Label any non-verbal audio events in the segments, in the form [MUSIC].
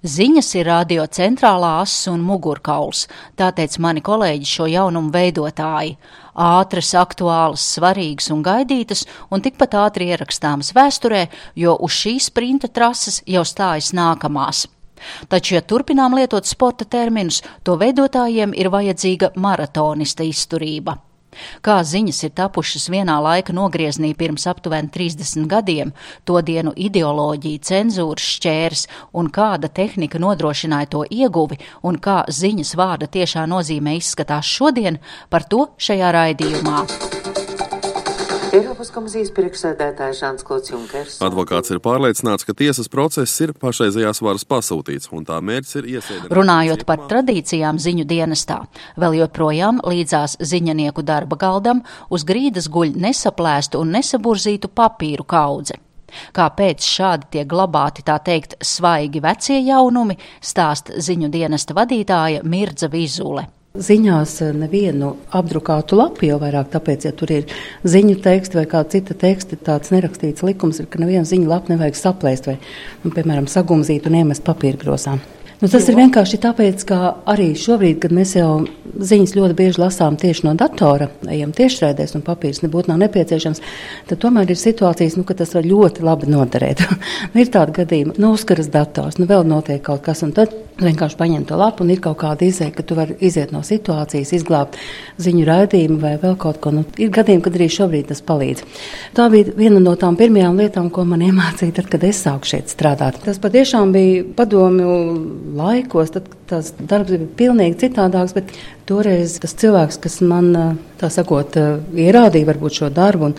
Ziņas ir radio centrālā ass un mugurkauls, tā teica mani kolēģi šo jaunumu veidotāji. Ātras, aktuālas, svarīgas un gaidītas, un tikpat ātri ierakstāmas vēsturē, jo uz šīs sprinta trases jau stājas nākamās. Taču, ja turpinām lietot sporta terminus, to veidotājiem ir vajadzīga maratonista izturība. Kā ziņas ir tapušas vienā laika nogrieznī pirms aptuveni 30 gadiem, to dienu ideoloģija, cenzūras šķērs un kāda tehnika nodrošināja to ieguvi un kā ziņas vārda tiešā nozīmē izskatās šodien, par to šajā raidījumā. Eiropas komisijas priekšsēdētājs Žants Klods Junkers. Advokāts ir pārliecināts, ka tiesas process ir pašreizējās varas pasūtīts, un tā mērķis ir iesēdināt. Runājot par tradīcijām ziņu dienestā, vēl joprojām līdzās ziņanieku darba galdam uz grīdas guļ nesaplēstu un nesaburzītu papīru kaudze. Kāpēc šādi tiek glabāti tā teikt svaigi vecie jaunumi, stāst ziņu dienesta vadītāja Mirdza Vizule. Ziņās nevienu apdrukātu lapu jau vairāk, tāpēc, ja tur ir ziņu teksti vai kāda cita teksta, tāds nerakstīts likums ir, ka nevienu ziņu lapu nevajag saplēst vai, nu, piemēram, sagumzīt un iemest papīra grosā. Nu, tas ir vienkārši tāpēc, ka arī šobrīd, kad mēs jau ziņas ļoti bieži lasām tieši no datora, ejam tiešraidēs un papīrs nebūtu nav nepieciešams, tad tomēr ir situācijas, nu, ka tas var ļoti labi noderēt. [LAUGHS] nu, ir tādi gadījumi, nu, uzkaras dators, nu, vēl notiek kaut kas, un tad vienkārši paņem to lapu un ir kaut kāda izēja, ka tu vari iziet no situācijas, izglābt ziņu raidījumu vai vēl kaut ko. Nu, ir gadījumi, kad arī šobrīd tas palīdz. Tā bija viena no tām pirmajām lietām, ko man [LAUGHS] iemācīja, tad, kad es sāku šeit strādāt. Tas patiešām bija padomju laikos, tad tas darbs bija pilnīgi citādāks, bet toreiz tas cilvēks, kas man, tā sakot, ierādīja varbūt šo darbu un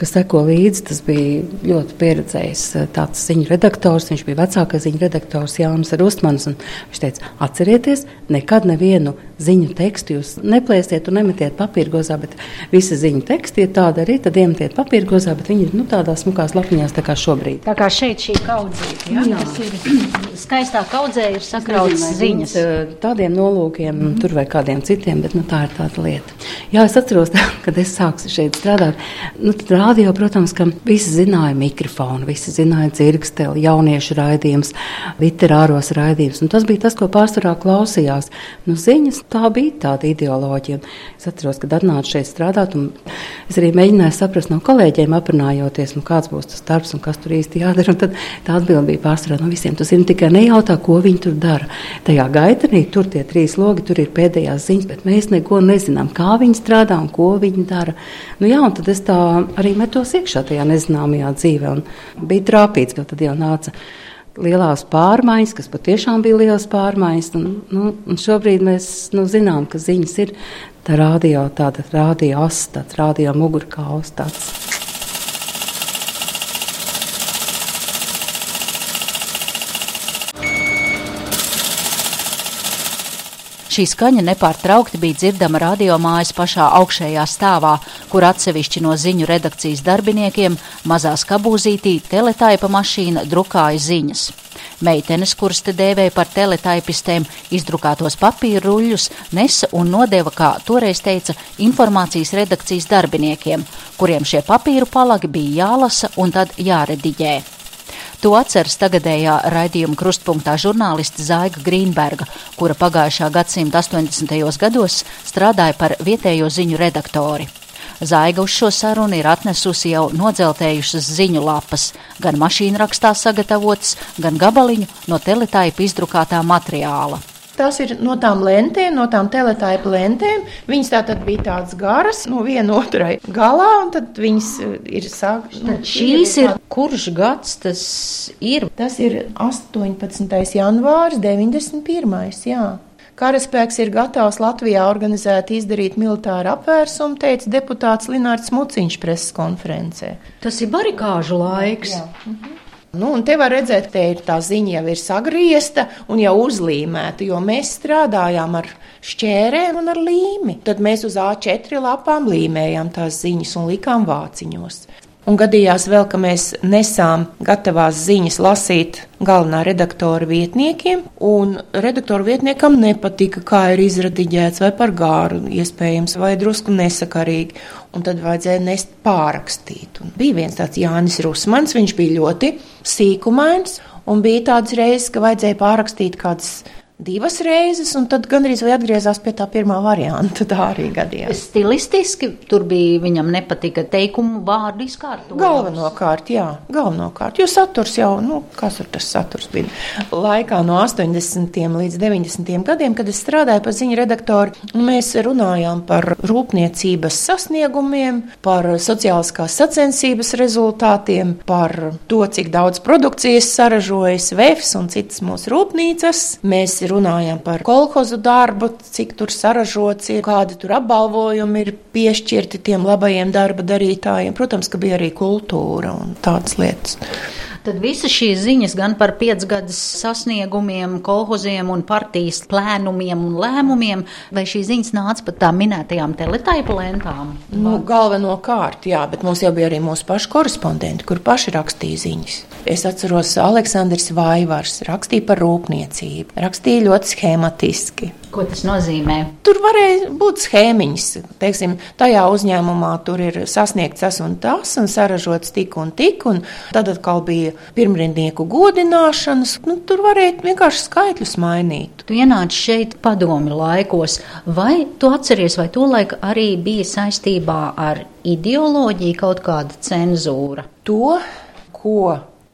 kas seko līdzi, tas bija ļoti pieredzējis tāds ziņu redaktors, viņš bija vecākais ziņu redaktors Jānis Rustmans, un viņš teica, atcerieties, nekad nevienu ziņu tekstu jūs neplēsiet un nemetiet papīrgozā, bet visi ziņu teksti ir tādi arī, tad iemetiet papīrgozā, bet viņi ir, nu, tādās smukās lapiņās tā kā šobrīd. Tā kā šeit šī kaudzīte, ja? Jā. tas ir skaistā kaudzē ir sakrauts ziņas. Tādiem nolūkiem, mm. tur vai kādiem citiem, bet nu, tā ir tāda lieta. Jā, es atceros, tā, [LAUGHS] kad es sāku šeit strādāt. Nu, tad rādio, protams, ka visi zināja mikrofonu, visi zināja dzirksteli, jauniešu raidījums, literāros raidījums. Un tas bija tas, ko pārsvarā klausījās. Nu, ziņas tā bija tāda ideoloģija. Es atceros, kad atnācu šeit strādāt, un es arī mēģināju saprast no kolēģiem, aprunājoties, nu, kāds būs tas darbs un kas tur īsti jādara. Un tad tā atbilde bija pārsvarā no visiem. Tu zini tikai nejautā, ko viņi tur dara. Tajā gaitenī tur tie trīs logi, tur ir pēdējās ziņas, bet mēs neko nezinām, kā viņi strādā un ko viņi dara. Nu, jā, un tad es tā arī metos iekšā tajā nezināmajā dzīvē un bija trāpīts, ka tad jau nāca lielās pārmaiņas, kas patiešām bija liels pārmaiņas. Un, nu, un šobrīd mēs nu, zinām, ka ziņas ir tā radio, tāda radio tāds radio mugurkauls. Šī skaņa nepārtraukti bija dzirdama radiomājas pašā augšējā stāvā, kur atsevišķi no ziņu redakcijas darbiniekiem mazā skabūzītī teletaipa mašīna drukāja ziņas. Meitenes, kuras te dēvēja par teletaipistēm, izdrukātos papīra ruļļus nesa un nodeva, kā toreiz teica, informācijas redakcijas darbiniekiem, kuriem šie papīru palagi bija jālasa un tad jārediģē. To atceras tagadējā raidījuma krustpunktā žurnāliste Zaiga Grīnberga, kura pagājušā gadsimta 80. gados strādāja par vietējo ziņu redaktori. Zaiga uz šo sarunu ir atnesusi jau nodzeltējušas ziņu lapas, gan mašīnrakstā sagatavotas, gan gabaliņu no teletaipa izdrukātā materiāla. Tas ir no tām lentēm, no tām teletaipa lentēm. Viņas tā tad bija tādas garas, no viena otrai galā, un tad viņas eh, ir sākušas. Nu, Šīs ir kurš gads tas ir? Tas ir 18. janvāris, 91. Jā. Karaspēks ir gatavs Latvijā organizēt, izdarīt militāru apvērsumu, teica deputāts Linārs Muciņš preses konferencē. Tas ir barikāžu laiks. Jā. Mhm. Nu, un te var redzēt, ka tā ziņa jau ir sagriezta un jau uzlīmēta, jo mēs strādājām ar šķērēm un ar līmi. Tad mēs uz A4 lapām līmējām tās ziņas un likām vāciņos. Un gadījās vēl, ka mēs nesām gatavās ziņas lasīt galvenā redaktora vietniekiem, un redaktora vietniekam nepatika, kā ir izradiģēts, vai par gāru, iespējams, vai drusku nesakarīgi. Un tad vajadzēja nest pārakstīt. Un bija viens tāds Jānis Rusmans, viņš bija ļoti sīkumains, un bija tāds reizes, ka vajadzēja pārakstīt kādas divas reizes, un tad gandrīz vai atgriezās pie tā pirmā varianta. Tā arī gadījās. Stilistiski tur bija viņam nepatika teikumu vārdu izkārtojums. Galvenokārt, jā, galvenokārt, jo saturs jau, nu, kas tur tas saturs bija? Laikā no 80. līdz 90. gadiem, kad es strādāju par ziņu redaktoru, mēs runājām par rūpniecības sasniegumiem, par sociāliskās sacensības rezultātiem, par to, cik daudz produkcijas saražojas VEFs un citas mūsu rūpnīcas. Mēs runājam par kolhozu darbu, cik tur saražots ir, kādi tur apbalvojumi ir piešķirti tiem labajiem darba darītājiem. Protams, ka bija arī kultūra un tādas lietas. Tad visas šīs ziņas gan par piecgadas sasniegumiem, kolhoziem un partijas plēnumiem un lēmumiem, vai šīs ziņas nāca pat tām minētajām teletaipu lentām? Nu, galvenokārt, jā, bet mums jau bija arī mūsu paši korespondenti, kur paši rakstīja ziņas. Es atceros, Aleksandrs Vaivars rakstīja par rūpniecību, rakstīja ļoti schematiski. Ko tas nozīmē? Tur varēja būt schēmiņas. Teiksim, tajā uzņēmumā tur ir sasniegts tas un tas, un saražots tik un tik, un tad atkal bija pirmrindnieku godināšanas. Nu, tur varēja vienkārši skaitļus mainīt. Tu ienāci šeit padomi laikos, vai tu atceries, vai to laiku arī bija saistībā ar ideoloģiju kaut kāda cenzūra? To, ko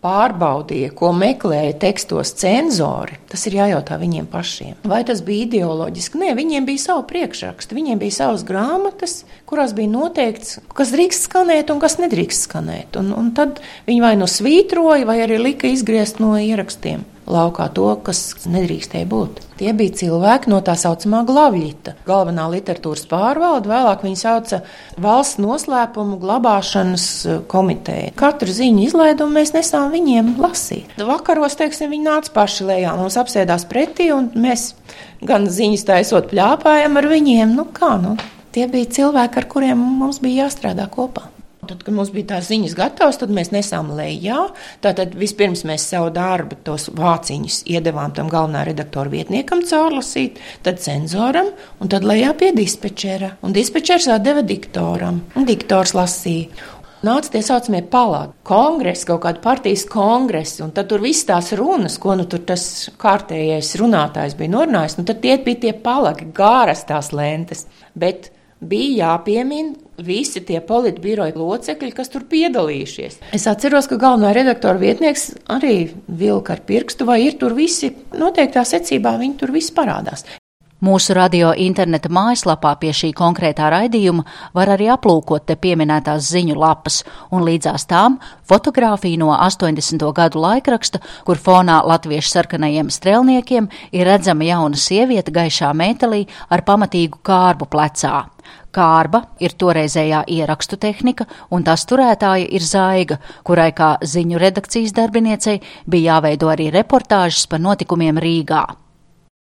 pārbaudīja, ko meklēja tekstos cenzori, tas ir jājautā viņiem pašiem. Vai tas bija ideoloģiski? Nē, viņiem bija savu priekšrakstu, viņiem bija savas grāmatas, kurās bija noteikts, kas drīkst skanēt un kas nedrīkst skanēt. Un, un tad viņi vai nu svītroja, vai arī lika izgriezt no ierakstiem laukā to, kas nedrīkstēja būt. Tie bija cilvēki no tā saucamā glavļita. Galvenā literatūras pārvalde, vēlāk viņa sauca valsts noslēpumu glabāšanas eh, komiteja. Katru ziņu izlaidumu mēs nesām viņiem lasīt. Vakaros, teiksim, viņi nāca paši lejā, mums apsēdās pretī, un mēs gan ziņas taisot pļāpājam ar viņiem. Nu kā, nu, tie bija cilvēki, ar kuriem mums bija jāstrādā kopā. Tad, kad mums bija tās ziņas gatavas, tad mēs nesām lejā. Tātad vispirms mēs savu darbu, tos vāciņus iedavām tam galvenā redaktora vietniekam caurlasīt, tad cenzoram un tad lejā pie dispečera. Un dispečers atdeva diktoram, un diktors lasīja. Nāca tie saucamie palāti, kongresi, kaut kāda partijas kongresi, un tad tur viss tās runas, ko nu tur tas kārtējais runātājs bija norunājis, un tad tie bija tie palagi, gāras tās lentes. Bet bija jāpiemina visi tie politbiroja locekļi, kas tur piedalījušies. Es atceros, ka galvenā redaktora vietnieks arī vilka ar pirkstu, vai ir tur visi noteiktā secībā, viņi tur visi parādās. Mūsu radio interneta mājaslapā pie šī konkrētā raidījuma var arī aplūkot te pieminētās ziņu lapas, un līdzās tām fotografija no 80. gadu laikraksta, kur fonā latviešu sarkanajiem strēlniekiem ir redzama jauna sieviete gaišā mētelī ar pamatīgu kārbu plecā. Kārba ir toreizējā ierakstu tehnika, un tās turētāja ir Zaiga, kurai kā ziņu redakcijas darbiniecei bija jāveido arī reportāžas par notikumiem Rīgā.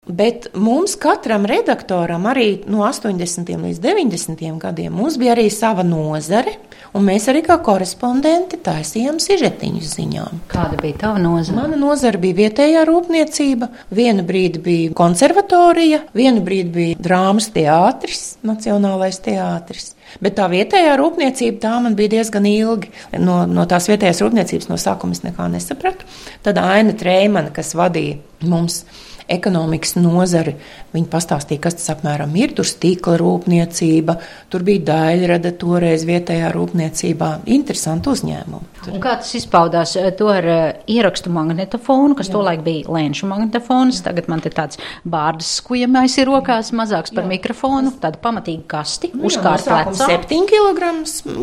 Bet mums, katram redaktoram, arī no 80. līdz 90. gadiem, bija arī sava nozare, un mēs arī kā korespondenti taisījām sižetiņu ziņām. Kāda bija tava nozare? Mana nozare bija vietējā rūpniecība, vienu brīdi bija konservatorija, vienu brīdi bija drāmas teātris, nacionālais teātris. Bet tā vietējā rūpniecība tā man bija diezgan ilgi. No, no tās vietējās rūpniecības no sākuma es nekā nesapratu. Tad Aina Trēmana, kas vadīja mums ekonomikas nozari. Viņi pastāstīja, kas tas apmēram ir. Tur stīkla rūpniecība, tur bija daļrada toreiz vietējā rūpniecībā. Interesanti uzņēmumi. Tur. Un kā tas izpaudās eh, to ar uh, ierakstu magnetofonu, kas Jā. tolaik bija lēnšu magnetofons. Tagad man te tāds bārdas skujamais ir rokās, mazāks par Jā. mikrofonu, tāda pamatīga kasti, nu uzkārta plecā. 7 kg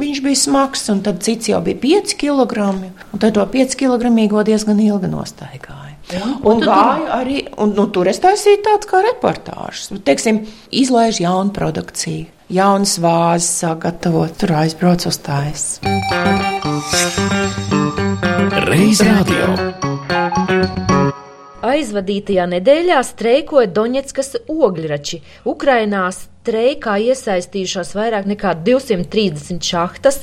viņš bija smags, un tad cits jau bija 5 kg. Un tad to 5 kg diezgan ilgi nostaigāja. Un, un gāju arī, un nu, tur es taisīju tādu kā reportāžas. Nu, teiksim, izlaiž jaunu produkciju, jaunas vāzes sagatavot, tur aizbrauc uz tājas. Reiz radio. Aizvadītajā nedēļā streikoja Doņetskas ogļrači. Ukrainā streikā iesaistījušās vairāk nekā 230 šahtas.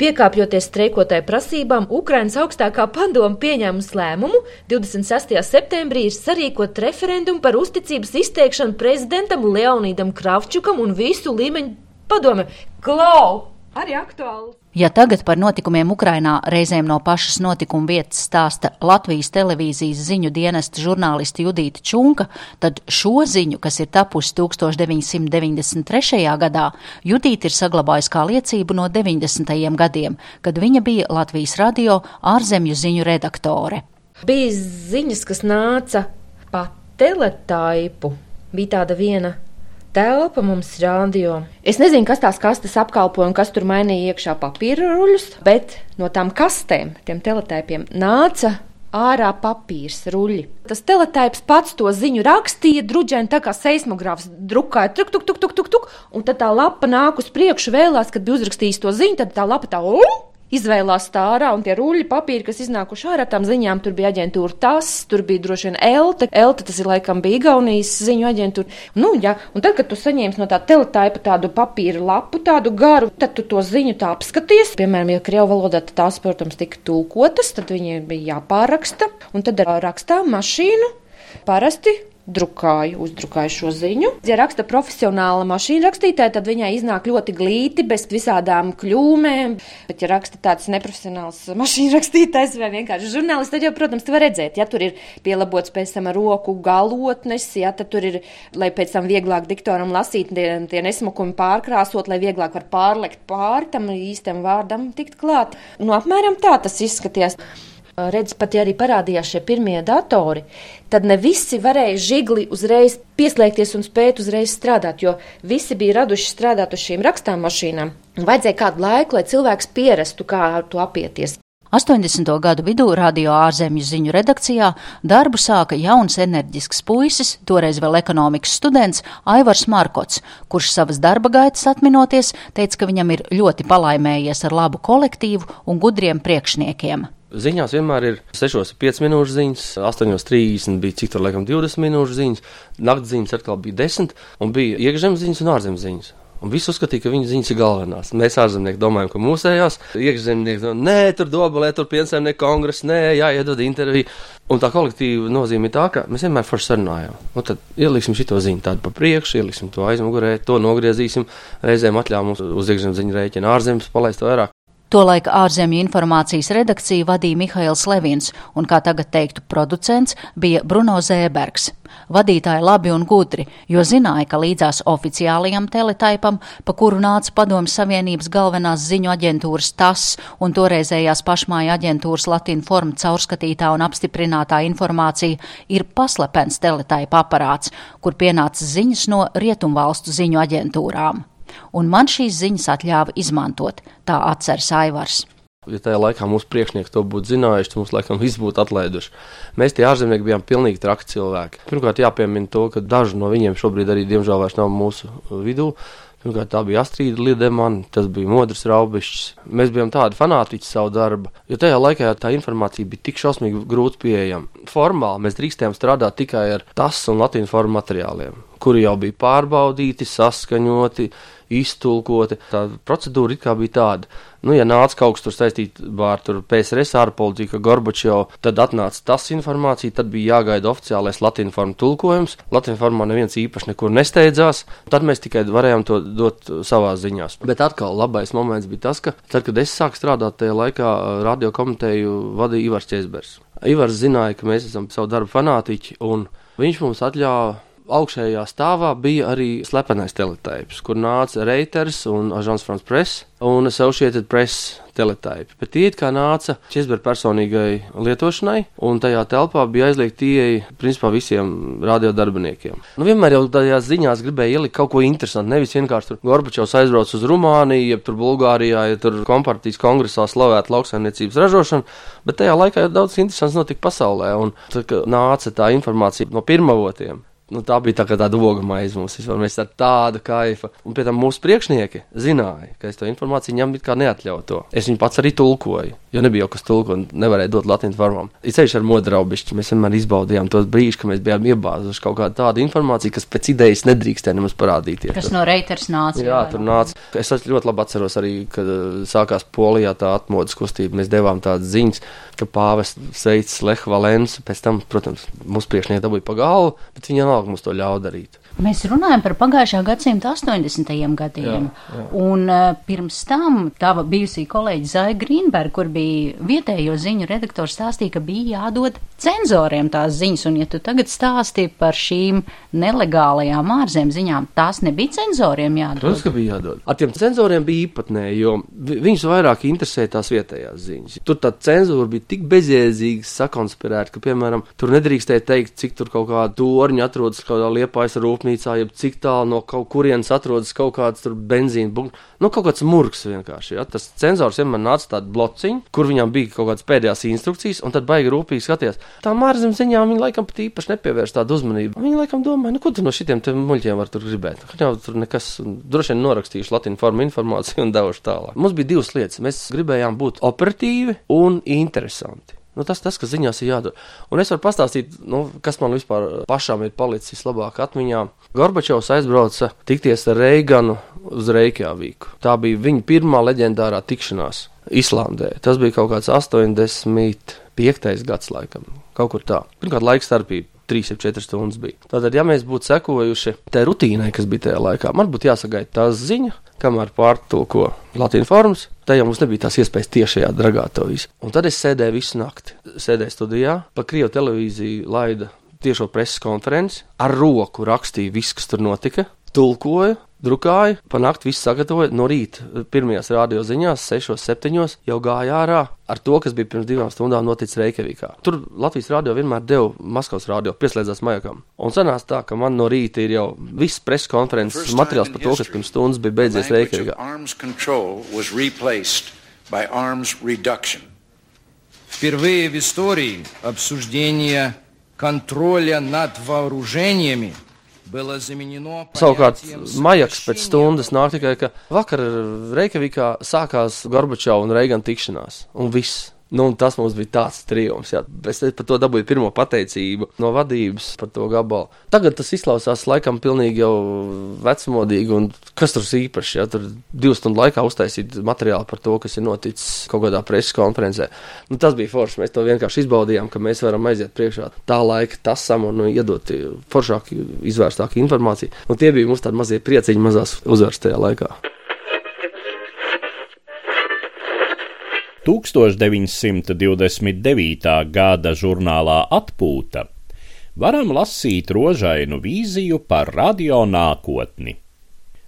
Piekāpjoties streikotāju prasībām, Ukrainas augstākā padoma pieņēmusi lēmumu 26. septembrī ir sarīkot referendumu par uzticības izteikšanu prezidentam Leonīdam Kravčukam un visu līmeņu padome. Klau! Arī aktuāli! Ja tagad par notikumiem Ukrainā reizēm no pašas notikuma vietas stāsta Latvijas televīzijas ziņu dienesta žurnāliste Judīta Čunka, tad šo ziņu, kas ir tapusi 1993. gadā, Judīta ir saglabājusi kā liecību no 90. gadiem, kad viņa bija Latvijas radio ārzemju ziņu redaktore. Bija ziņas, kas nāca pa teletaipu. Bija tāda viena telpa mums rādio. Es nezinu, kas tās kastes apkalpoja un kas tur mainīja iekšā papīra ruļus, bet no tām kastēm, tiem teletēpiem, nāca ārā papīrs, ruļļi. Tas teletēps pats to ziņu rakstīja, druģēni tā kā seismogrāfs drukāja, tuk, tuk, tuk, tuk, tuk, tuk, un tad tā lapa nāk uz priekšu vēlās, kad bija uzrakstījis to ziņu, tad tā lapa tā, uh! Izvēlās tā ārā, un tie ruļļi papīri, kas iznākuši ārā tām ziņām, tur bija aģentūra tas, tur bija droši vien Elta. Elta tas ir laikam bija Igaunijas ziņu aģentūra. Nu, jā, un tad, kad tu saņēmi no tā teletaipa tādu papīra lapu, tādu garu, tad tu to ziņu tā apskaties. Piemēram, ja krievu valodā tās, protams, tika tulkotas, tad viņiem bija jāpāraksta, un tad ar rakstām mašīnu parasti drukāju, uzdrauju šo ziņu. Ja raksta profesionāla mašīna rakstītāja, tad viņai iznāk ļoti glīti, bez visādām kļūmēm. Bet, ja raksta tāds neprofesionāls [LAUGHS] mašīna rakstītājs vai vienkārši žurnālists, tad jau, protams, var redzēt, ja tur ir pielabots pēc tam roku galotnes, ja tur ir, lai pēc tam vieglāk diktoram lasīt, tie, tie nesmukumi pārkrāsot, lai vieglāk var pārlekt pāri tam īstam vārdam tikt klāt. Nu, apmēram tā tas izskatījās. Redz, pat ja arī parādījās šie pirmie datori, tad ne visi varēja žigli uzreiz pieslēgties un spēt uzreiz strādāt, jo visi bija raduši strādāt uz šīm rakstām mašīnām. Vajadzēja kādu laiku, lai cilvēks pierastu, kā ar to apieties. 80. gadu vidū radio ārzemju ziņu redakcijā darbu sāka jauns enerģisks puisis, toreiz vēl ekonomikas students Aivars Markots, kurš savas darba gaitas atminoties, teica, ka viņam ir ļoti palaimējies ar labu kolektīvu un gudriem priekšniekiem. Ziņās vienmēr ir 6,5 minūšu ziņas, 8,30 bija cik tur laikam 20 minūšu ziņas, naktas ziņas atkal bija 10, un bija iekšzemes ziņas un ārzemes ziņas. Un visi uzskatīja, ka viņas ziņas ir galvenās. Mēs ārzemnieki domājam, ka mūsējās iekšzemnieki, no, nē, tur dobelē, tur piensaimnieku kongress, nē, jāiedod interviju. Un tā kolektīva nozīme ir tā, ka mēs vienmēr forši sarunājam. Un tad ieliksim šo ziņu tādu pa priekšu, ieliksim to aizmugurē, to nogriezīsim, reizēm atļāvām mums uz iekšzemes ziņu rēķina ārzemes palaist vairāk. Tolaik ārzemju informācijas redakciju vadīja Mihails Levins, un, kā tagad teiktu, producents bija Bruno Zēbergs. Vadītāji labi un gudri, jo zināja, ka līdzās oficiālajam teletaipam, pa kuru nāca Padomju Savienības galvenās ziņu aģentūras TAS un toreizējās pašmāja aģentūras Latīna forma caurskatītā un apstiprinātā informācija, ir paslepens teletaipa aparāts, kur pienāca ziņas no rietumvalstu ziņu aģentūrām un man šīs ziņas atļāva izmantot, tā atceras Aivars. Ja tajā laikā mūsu priekšnieki to būtu zinājuši, tad mums laikam viss būtu atlaiduši. Mēs tie ārzemnieki bijām pilnīgi traki cilvēki. Pirmkārt, jāpiemina to, ka daži no viņiem šobrīd arī, diemžēl, vairs nav mūsu vidū. Pirmkārt, tā bija Astrīda Liedemana, tas bija Modris Raubišķis. Mēs bijām tādi fanātiķi savu darbu, jo tajā laikā tā informācija bija tik šausmīgi grūti pieejama. Formāli mēs drīkstējām strādāt tikai ar tas un latīņu formu materiāliem, kuri jau bija pārbaudīti, saskaņoti iztulkoti. Tā procedūra it kā bija tāda. Nu, ja nāca kaut kas tur saistīts ar PSRS ārpolitiku, Gorbačovu, tad atnāca tas informācija, tad bija jāgaida oficiālais latviešu tulkojums. Latviešu formā neviens īpaši nekur nesteidzās, tad mēs tikai varējām to dot savā ziņās. Bet atkal labais moments bija tas, ka tad, kad es sāku strādāt tajā laikā, radio komiteju vadīja Ivars Česbergs. Ivars zināja, ka mēs esam savu darbu fanātiķi, un viņš mums atļāva augšējā stāvā bija arī slepenais teletaips, kur nāca Reuters un Ažants France Press un Associated Press teletaipi. Bet tie kā nāca Česberga personīgai lietošanai, un tajā telpā bija aizliegta ieeja principā visiem radiodarbiniekiem. Nu, vienmēr jau tajās ziņās gribēja ielikt kaut ko interesantu. Nevis vienkārši tur Gorbačovs aizbrauc uz Rumāniju, jeb tur Bulgārijā, ja tur kompartijas kongresā slavētu lauksaimniecības ražošanu, bet tajā laikā daudz interesants notika pasaulē, un tad, nāca tā informācija no pirmavotiem nu, tā bija tā tāda oga maize mums vispār. Mēs ar tādu kaifu. Un pie tam mūsu priekšnieki zināja, ka es to informāciju viņam it kā neatļautu. Es viņu pats arī tulkoju. Jo nebija jau kas tulko un nevarēja dot latviešu formām. Ceļš ar modraubišķi. Mēs vienmēr izbaudījām tos brīžus, kad mēs bijām iebāzuši kaut kādu tādu informāciju, kas pēc idejas nedrīkstēja nemaz parādīties. Kas no reiters nāca? Jā, tur nāca. Es ļoti labi atceros arī, kad uh, sākās Polijā tā atmodas kustība. Mēs devām tādas ziņas, ka pāvests sveicis Lehu Valensu. Pēc tam, protams, mūsu priekšnieki dabūja pa galvu, bet viņi vienalga mums to ļauj darīt. Mēs runājam par pagājušā gadsimta 80. gadiem. Jā, jā. Un uh, pirms tam tava bijusī kolēģi Zai Grīnberga, kur bija vietējo ziņu redaktors, stāstīja, ka bija jādod cenzoriem tās ziņas. Un, ja tu tagad stāsti par šīm nelegālajām ārzem ziņām, tās nebija cenzoriem jādod. Protams, ka bija jādod. Ar tiem cenzoriem bija īpatnēji, jo viņus vairāk interesē tās vietējās ziņas. Tur tā cenzūra bija tik bezjēdzīga, sakonspirēta, ka, piemēram, tur nedrīkstēja teikt, cik tur kaut kāda torņa atrodas kaut kādā liepājas rūpnīcā rūpnīcā, jeb cik tālu no kaut kurienes atrodas kaut kāds benzīna buļbuļs. Nu, kaut kāds murgs vienkārši. Ja? Tas cenzors vienmēr nāca tādu blociņu, kur viņam bija kaut kādas pēdējās instrukcijas, un tad baigi rūpīgi skaties. Tā mārzem ziņā viņi laikam pat īpaši nepievērš tādu uzmanību. Viņi laikam domā, nu, ko tu no šitiem muļķiem var tur gribēt. Jau tur nekas, droši vien norakstījuši latīņu formu informāciju un devuši tālāk. Mums bija divas lietas. Mēs gribējām būt operatīvi un interesanti. Nu, tas, tas, kas ziņās ir jādara. Un es varu pastāstīt, nu, kas man vispār pašām ir palicis labāk atmiņā. Gorbačovs aizbrauca tikties ar Reiganu uz Reikjāvīku. Tā bija viņa pirmā leģendārā tikšanās Islandē. Tas bija kaut kāds 85. gads, laikam, kaut kur tā. Pirmkārt, laika starpība. 3-4 stundas bija. Tātad, ja mēs būtu sekojuši tai rutīnai, kas bija tajā laikā, man būtu jāsagaida tā ziņa, kamēr pārtulko Latvijas formas, tajā mums nebija tās iespējas tiešajā dragā to visu. Un tad es sēdēju visu nakti, sēdēju studijā, pa Krievu televīziju laida tiešo preses konferenci, ar roku rakstīju visu, kas tur notika, tulkoju, drukāju, pa nakti visu sagatavoju. No rīta pirmajās radio ziņās, 6, 7 jau gāja ārā ar to, kas bija pirms divām stundām noticis Reikavīkā. Tur Latvijas radio vienmēr deva Maskavas radio, pieslēdzās majakam. Un sanāca tā, ka man no rīta ir jau viss preses konferences materiāls par to, kas pirms stundas bija beidzies Reikavīkā. Впервые в истории обсуждение контроля над вооружениями Savukārt, Majaks pēc stundas nāk tikai, ka vakar Reikavīkā sākās Gorbačova un Reigana tikšanās, un viss. Nu, tas mums bija tāds triumfs. Jā. Es par to dabūju pirmo pateicību no vadības par to gabalu. Tagad tas izklausās laikam pilnīgi jau vecmodīgi, un kas tur īpašs. Ja? Tur divu stundu laikā uztaisīt materiālu par to, kas ir noticis kaut kādā preses konferencē. Nu, tas bija forši. Mēs to vienkārši izbaudījām, ka mēs varam aiziet priekšā tā laika tasam un nu, iedot foršāku, izvērstāku informāciju. Un tie bija mums tādi mazie prieciņi, mazās uzvaras tajā laikā. 1929. gada žurnālā Atpūta varam lasīt rožainu vīziju par radio nākotni.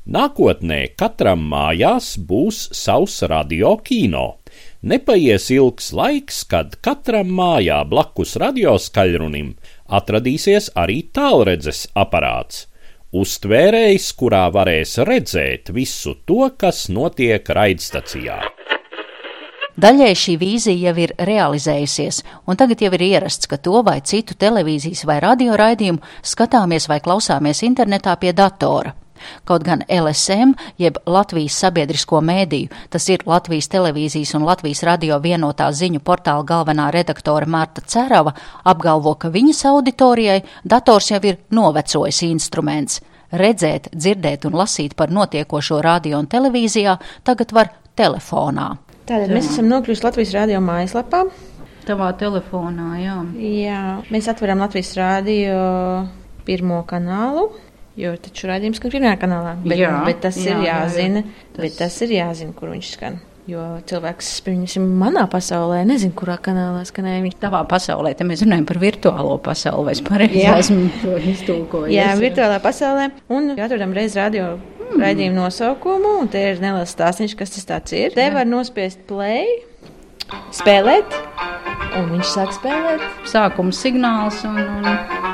Nākotnē katram mājās būs savs radio kino. Nepaies ilgs laiks, kad katram mājā blakus radioskaļrunim atradīsies arī tālredzes aparāts uztvērējs, kurā varēs redzēt visu to, kas notiek raidstacijā. Daļai šī vīzija jau ir realizējusies, un tagad jau ir ierasts, ka to vai citu televīzijas vai radio raidījumu skatāmies vai klausāmies internetā pie datora. Kaut gan LSM, jeb Latvijas sabiedrisko mēdīju, tas ir Latvijas televīzijas un Latvijas radio vienotā ziņu portāla galvenā redaktore Marta Cerava, apgalvo, ka viņas auditorijai dators jau ir novecojis instruments. Redzēt, dzirdēt un lasīt par notiekošo radio un televīzijā tagad var telefonā. Tātad mēs esam nokļuvuši Latvijas rādio mājaslapā. Tavā telefonā, jā. Jā, mēs atveram Latvijas rādio pirmo kanālu. Jo taču rādījums skan pirmajā kanālā. Bet, jā, bet tas jā, ir jāzina, jā, jā. Tas... bet tas ir jāzina, kur viņš skan. Jo cilvēks, pieņemsim, manā pasaulē, nezinu, kurā kanālā skanēja. Viņš tavā pasaulē, te mēs runājam par virtuālo pasauli, vai es pareizi esmu to iztulkojis. Jā, virtuālā pasaulē. Un atrodam reiz radio mm. raidījumu nosaukumu, un te ir neliels stāstījums, kas tas ir. Te var nospiest play, spēlēt, un viņš sāk spēlēt. Sākuma signāls un. un...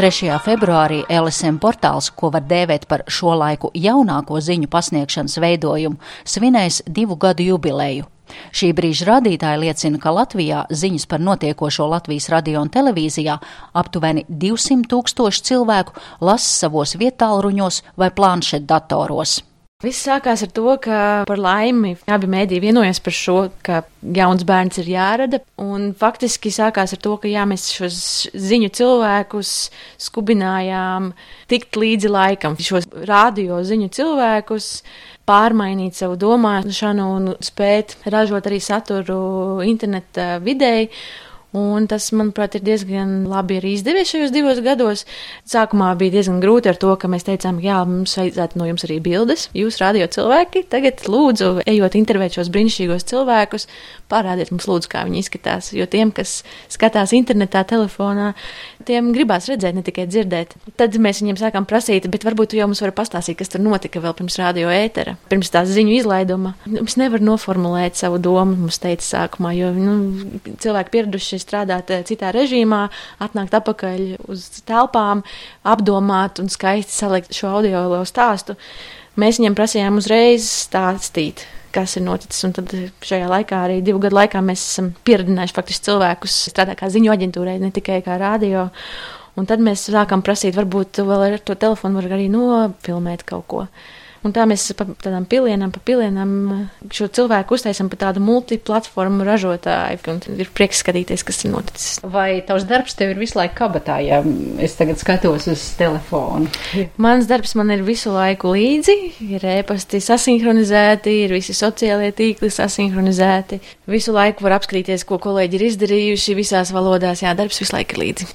3. februārī LSM portāls, ko var dēvēt par šo laiku jaunāko ziņu pasniegšanas veidojumu, svinēs divu gadu jubileju. Šī brīža rādītāji liecina, ka Latvijā ziņas par notiekošo Latvijas radio un televīzijā aptuveni 200 tūkstoši cilvēku lasa savos vietālruņos vai planšetdatoros. Viss sākās ar to, ka par laimi abi mēdīji vienojas par šo, ka jauns bērns ir jārada. Un faktiski sākās ar to, ka jā, mēs šos ziņu cilvēkus skubinājām tikt līdzi laikam, šos radio ziņu cilvēkus pārmainīt savu domāšanu un spēt ražot arī saturu interneta videi. Un tas, manuprāt, ir diezgan labi arī izdevies šajos divos gados. Sākumā bija diezgan grūti ar to, ka mēs teicām, jā, mums vajadzētu no jums arī bildes. Jūs radio cilvēki, tagad lūdzu, ejot intervēt šos brīnišķīgos cilvēkus, parādiet mums lūdzu, kā viņi izskatās. Jo tiem, kas skatās internetā, telefonā, tiem gribās redzēt, ne tikai dzirdēt. Tad mēs viņiem sākām prasīt, bet varbūt jau mums var pastāstīt, kas tur notika vēl pirms radio ētera, pirms tās ziņu izlaiduma. Mums nevar noformulēt savu domu, mums teica sākumā, jo nu, cilvēki pieraduši strādāt eh, citā režīmā, atnākt atpakaļ uz telpām, apdomāt un skaisti salikt šo audio stāstu. Mēs viņam prasījām uzreiz stāstīt, kas ir noticis. Un tad šajā laikā, arī divu gadu laikā, mēs esam pieredzinājuši faktiski cilvēkus strādāt kā ziņu aģentūrai, ne tikai kā radio. Un tad mēs sākām prasīt, varbūt vēl ar to telefonu var arī nofilmēt kaut ko. Un tā mēs pa tādām pilienām, pa pilienām šo cilvēku uztaisam par tādu multiplatformu ražotāju. Un ir prieks skatīties, kas ir noticis. Vai tavs darbs tev ir visu laiku kabatā, ja es tagad skatos uz telefonu? Mans darbs man ir visu laiku līdzi, ir ēpasti sasinhronizēti, ir visi sociālie tīkli sasinhronizēti. Visu laiku var apskatīties, ko kolēģi ir izdarījuši visās valodās. Jā, darbs visu laiku ir līdzi.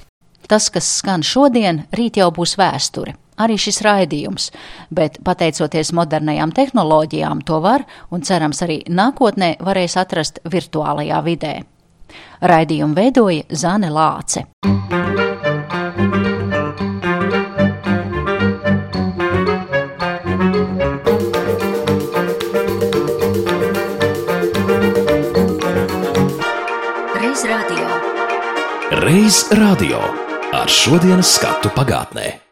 Tas, kas skan šodien, rīt jau būs vēsture arī šis raidījums, bet pateicoties modernajām tehnoloģijām, to var un cerams arī nākotnē varēs atrast virtuālajā vidē. Raidījumu veidoja Zane Lāce. Reiz radio ar šodienas skatu pagātnē.